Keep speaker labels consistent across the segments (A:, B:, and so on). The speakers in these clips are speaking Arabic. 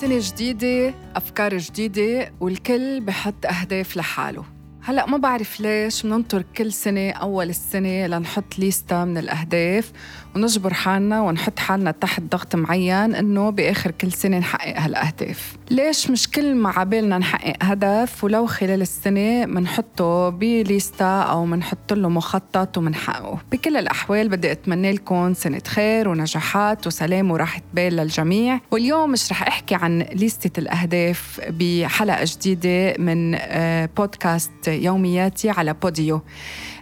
A: سنة جديدة أفكار جديدة والكل بحط أهداف لحاله. هلا ما بعرف ليش بننطر كل سنة أول السنة لنحط ليستة من الأهداف ونجبر حالنا ونحط حالنا تحت ضغط معين إنه بآخر كل سنة نحقق هالأهداف. ليش مش كل ما عبالنا نحقق هدف ولو خلال السنة منحطه بليستا أو منحط له مخطط ومنحققه؟ بكل الأحوال بدي أتمنى لكم سنة خير ونجاحات وسلام وراحة بال للجميع. واليوم مش رح أحكي عن ليستة الأهداف بحلقة جديدة من آه، بودكاست يومياتي على بوديو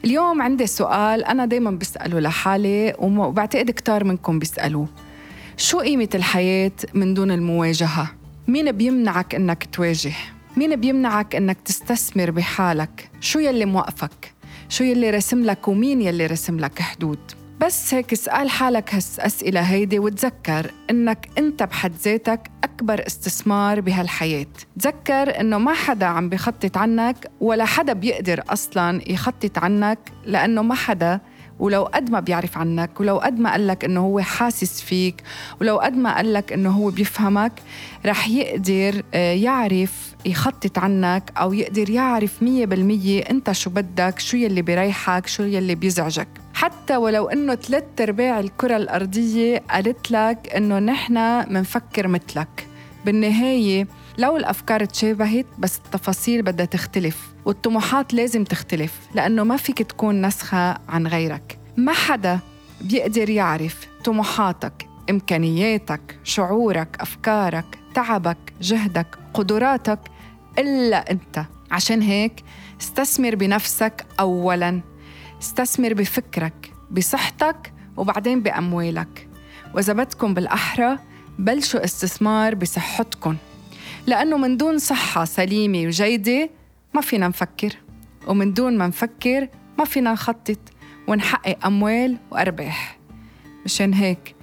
A: اليوم عندي سؤال أنا دايما بسأله لحالي وبعتقد كتار منكم بيسألوه شو قيمة الحياة من دون المواجهة؟ مين بيمنعك إنك تواجه؟ مين بيمنعك إنك تستثمر بحالك؟ شو يلي موقفك؟ شو يلي رسم لك ومين يلي رسم لك حدود؟ بس هيك اسأل حالك هالأسئلة هيدي وتذكر إنك أنت بحد ذاتك أكبر استثمار بهالحياة. تذكر إنه ما حدا عم بخطط عنك ولا حدا بيقدر أصلاً يخطط عنك لأنه ما حدا ولو قد ما بيعرف عنك ولو قد ما قال لك إنه هو حاسس فيك ولو قد ما قال لك إنه هو بيفهمك رح يقدر آه، يعرف يخطط عنك أو يقدر يعرف مية بالمية أنت شو بدك شو يلي بيريحك شو يلي بيزعجك. حتى ولو إنه ثلاث أرباع الكرة الأرضية قالت لك إنه نحن منفكر مثلك. بالنهاية لو الأفكار تشابهت بس التفاصيل بدها تختلف والطموحات لازم تختلف لأنه ما فيك تكون نسخة عن غيرك. ما حدا بيقدر يعرف طموحاتك إمكانياتك شعورك أفكارك تعبك جهدك قدراتك إلا أنت. عشان هيك استثمر بنفسك اولا. استثمر بفكرك بصحتك وبعدين بأموالك. وإذا بدكم بالأحرى بلشوا استثمار بصحتكم. لأنه من دون صحة سليمة وجيدة ما فينا نفكر. ومن دون ما نفكر ما فينا نخطط. ونحقق أموال وأرباح. مشان هيك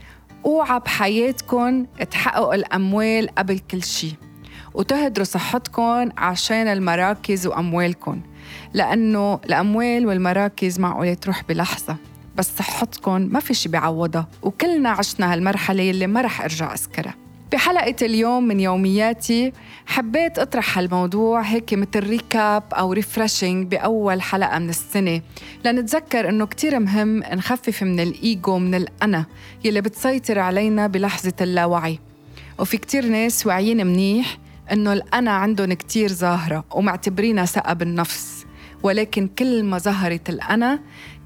A: أوعى بحياتكم تحققوا الأموال قبل كل شي. وتهدروا صحتكم عشان المراكز وأموالكم. لأنه الأموال والمراكز معقولة تروح بلحظة بس صحتكم ما في شي بيعوضها وكلنا عشنا هالمرحلة اللي ما رح أرجع أذكرها. بحلقة اليوم من يومياتي حبيت أطرح هالموضوع هيك مثل recap أو refreshing بأول حلقة من السنة لنتذكر إنه كتير مهم نخفف من الإيجو من الأنا يلي بتسيطر علينا بلحظة اللاوعي. وفي كتير ناس واعيين منيح إنه الأنا عندهم كتير ظاهرة ومعتبرينها ثقة بالنفس. ولكن كل ما ظهرت الأنا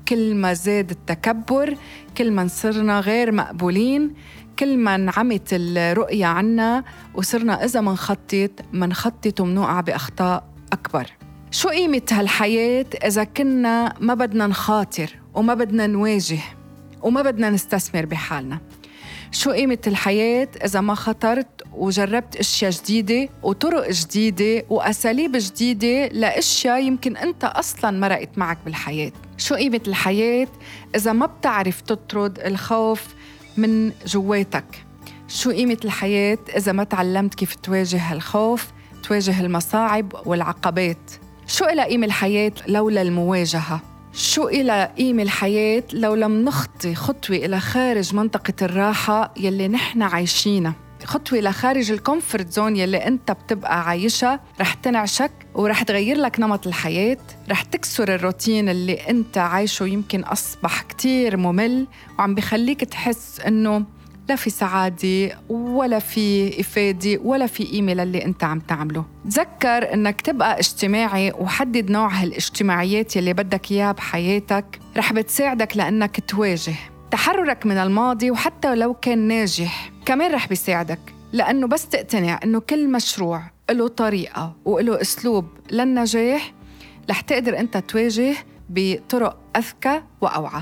A: كل ما زاد التكبر كل ما صرنا غير مقبولين كل ما انعمت الرؤية عنا وصرنا إذا منخطط منخطط ومنوقع بأخطاء أكبر. شو قيمة هالحياة إذا كنا ما بدنا نخاطر وما بدنا نواجه وما بدنا نستثمر بحالنا؟ شو قيمة الحياة إذا ما خطرت وجربت أشياء جديدة وطرق جديدة وأساليب جديدة لأشياء يمكن أنت أصلاً مرقت معك بالحياة؟ شو قيمة الحياة إذا ما بتعرف تطرد الخوف من جواتك؟ شو قيمة الحياة إذا ما تعلمت كيف تواجه الخوف تواجه المصاعب والعقبات؟ شو إلا قيمة الحياة لولا المواجهة؟ شو إلا قيمة الحياة لو لم نخطي خطوة إلى خارج منطقة الراحة يلي نحن عايشينها؟ خطوة لخارج ال comfort zone يلي أنت بتبقى عايشها رح تنعشك ورح تغير لك نمط الحياة رح تكسر الروتين اللي أنت عايشه يمكن أصبح كتير ممل وعم بخليك تحس إنه لا في سعادة ولا في إفادة ولا في قيمة للي أنت عم تعمله. تذكر أنك تبقى اجتماعي وحدد نوع هالاجتماعيات يلي بدك إياها بحياتك. رح بتساعدك لأنك تواجه تحررك من الماضي وحتى لو كان ناجح. كمان رح بيساعدك لأنه بس تقتنع إنه كل مشروع له طريقة وله أسلوب للنجاح رح تقدر أنت تواجه بطرق أذكى وأوعى.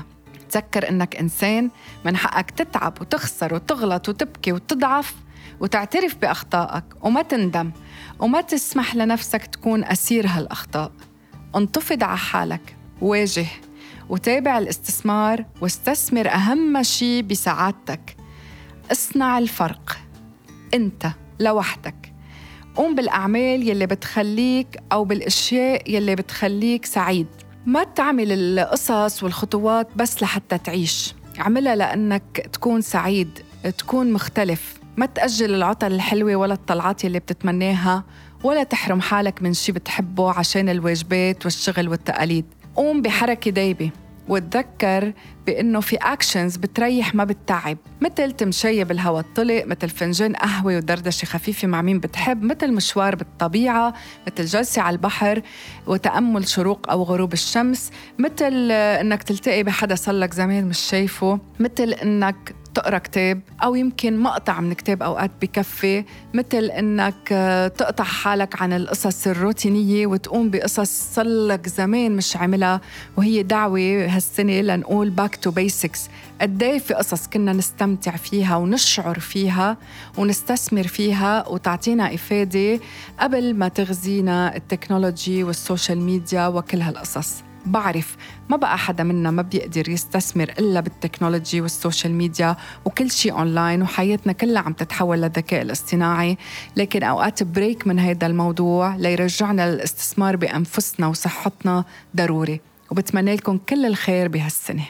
A: تذكر إنك إنسان من حقك تتعب وتخسر وتغلط وتبكي وتضعف وتعترف بأخطائك وما تندم وما تسمح لنفسك تكون أسير هالأخطاء. انتفض على حالك واجه وتابع الاستثمار واستثمر أهم شيء بسعادتك. اصنع الفرق أنت لوحدك. قوم بالأعمال يلي بتخليك أو بالأشياء يلي بتخليك سعيد. ما تعمل القصص والخطوات بس لحتى تعيش. اعملها لأنك تكون سعيد تكون مختلف. ما تأجل العطل الحلوة ولا الطلعات اللي بتتمناها ولا تحرم حالك من شي بتحبه عشان الواجبات والشغل والتقاليد. قوم بحركة دايبة. وتذكر بأنه في اكشنز بتريح ما بتتعب. مثل تمشي بالهواء الطلق مثل فنجان قهوة ودردشة خفيفة مع مين بتحب مثل مشوار بالطبيعة مثل جلسة على البحر وتأمل شروق أو غروب الشمس مثل إنك تلتقي بحدا صار زمان مش شايفه مثل إنك تقرأ كتاب أو يمكن مقطع من كتاب أوقات بكفي مثل إنك آه، تقطع حالك عن القصص الروتينية وتقوم بقصص صلك زمان مش عملها وهي دعوة هالسنة لنقول back to basics قد إيه في قصص كنا نستمتع فيها ونشعر فيها ونستثمر فيها وتعطينا إفادة قبل ما تغزينا ال technology وال social media وكل هالقصص. بعرف ما بقى حدا منا ما بيقدر يستثمر إلا بال technology وال social media وكل شيء أونلاين وحياتنا كلها عم تتحول للذكاء الاصطناعي. لكن أوقات break من هذا الموضوع ليرجعنا للاستثمار بأنفسنا وصحتنا ضروري. وبتمنى لكم كل الخير بهالسنة.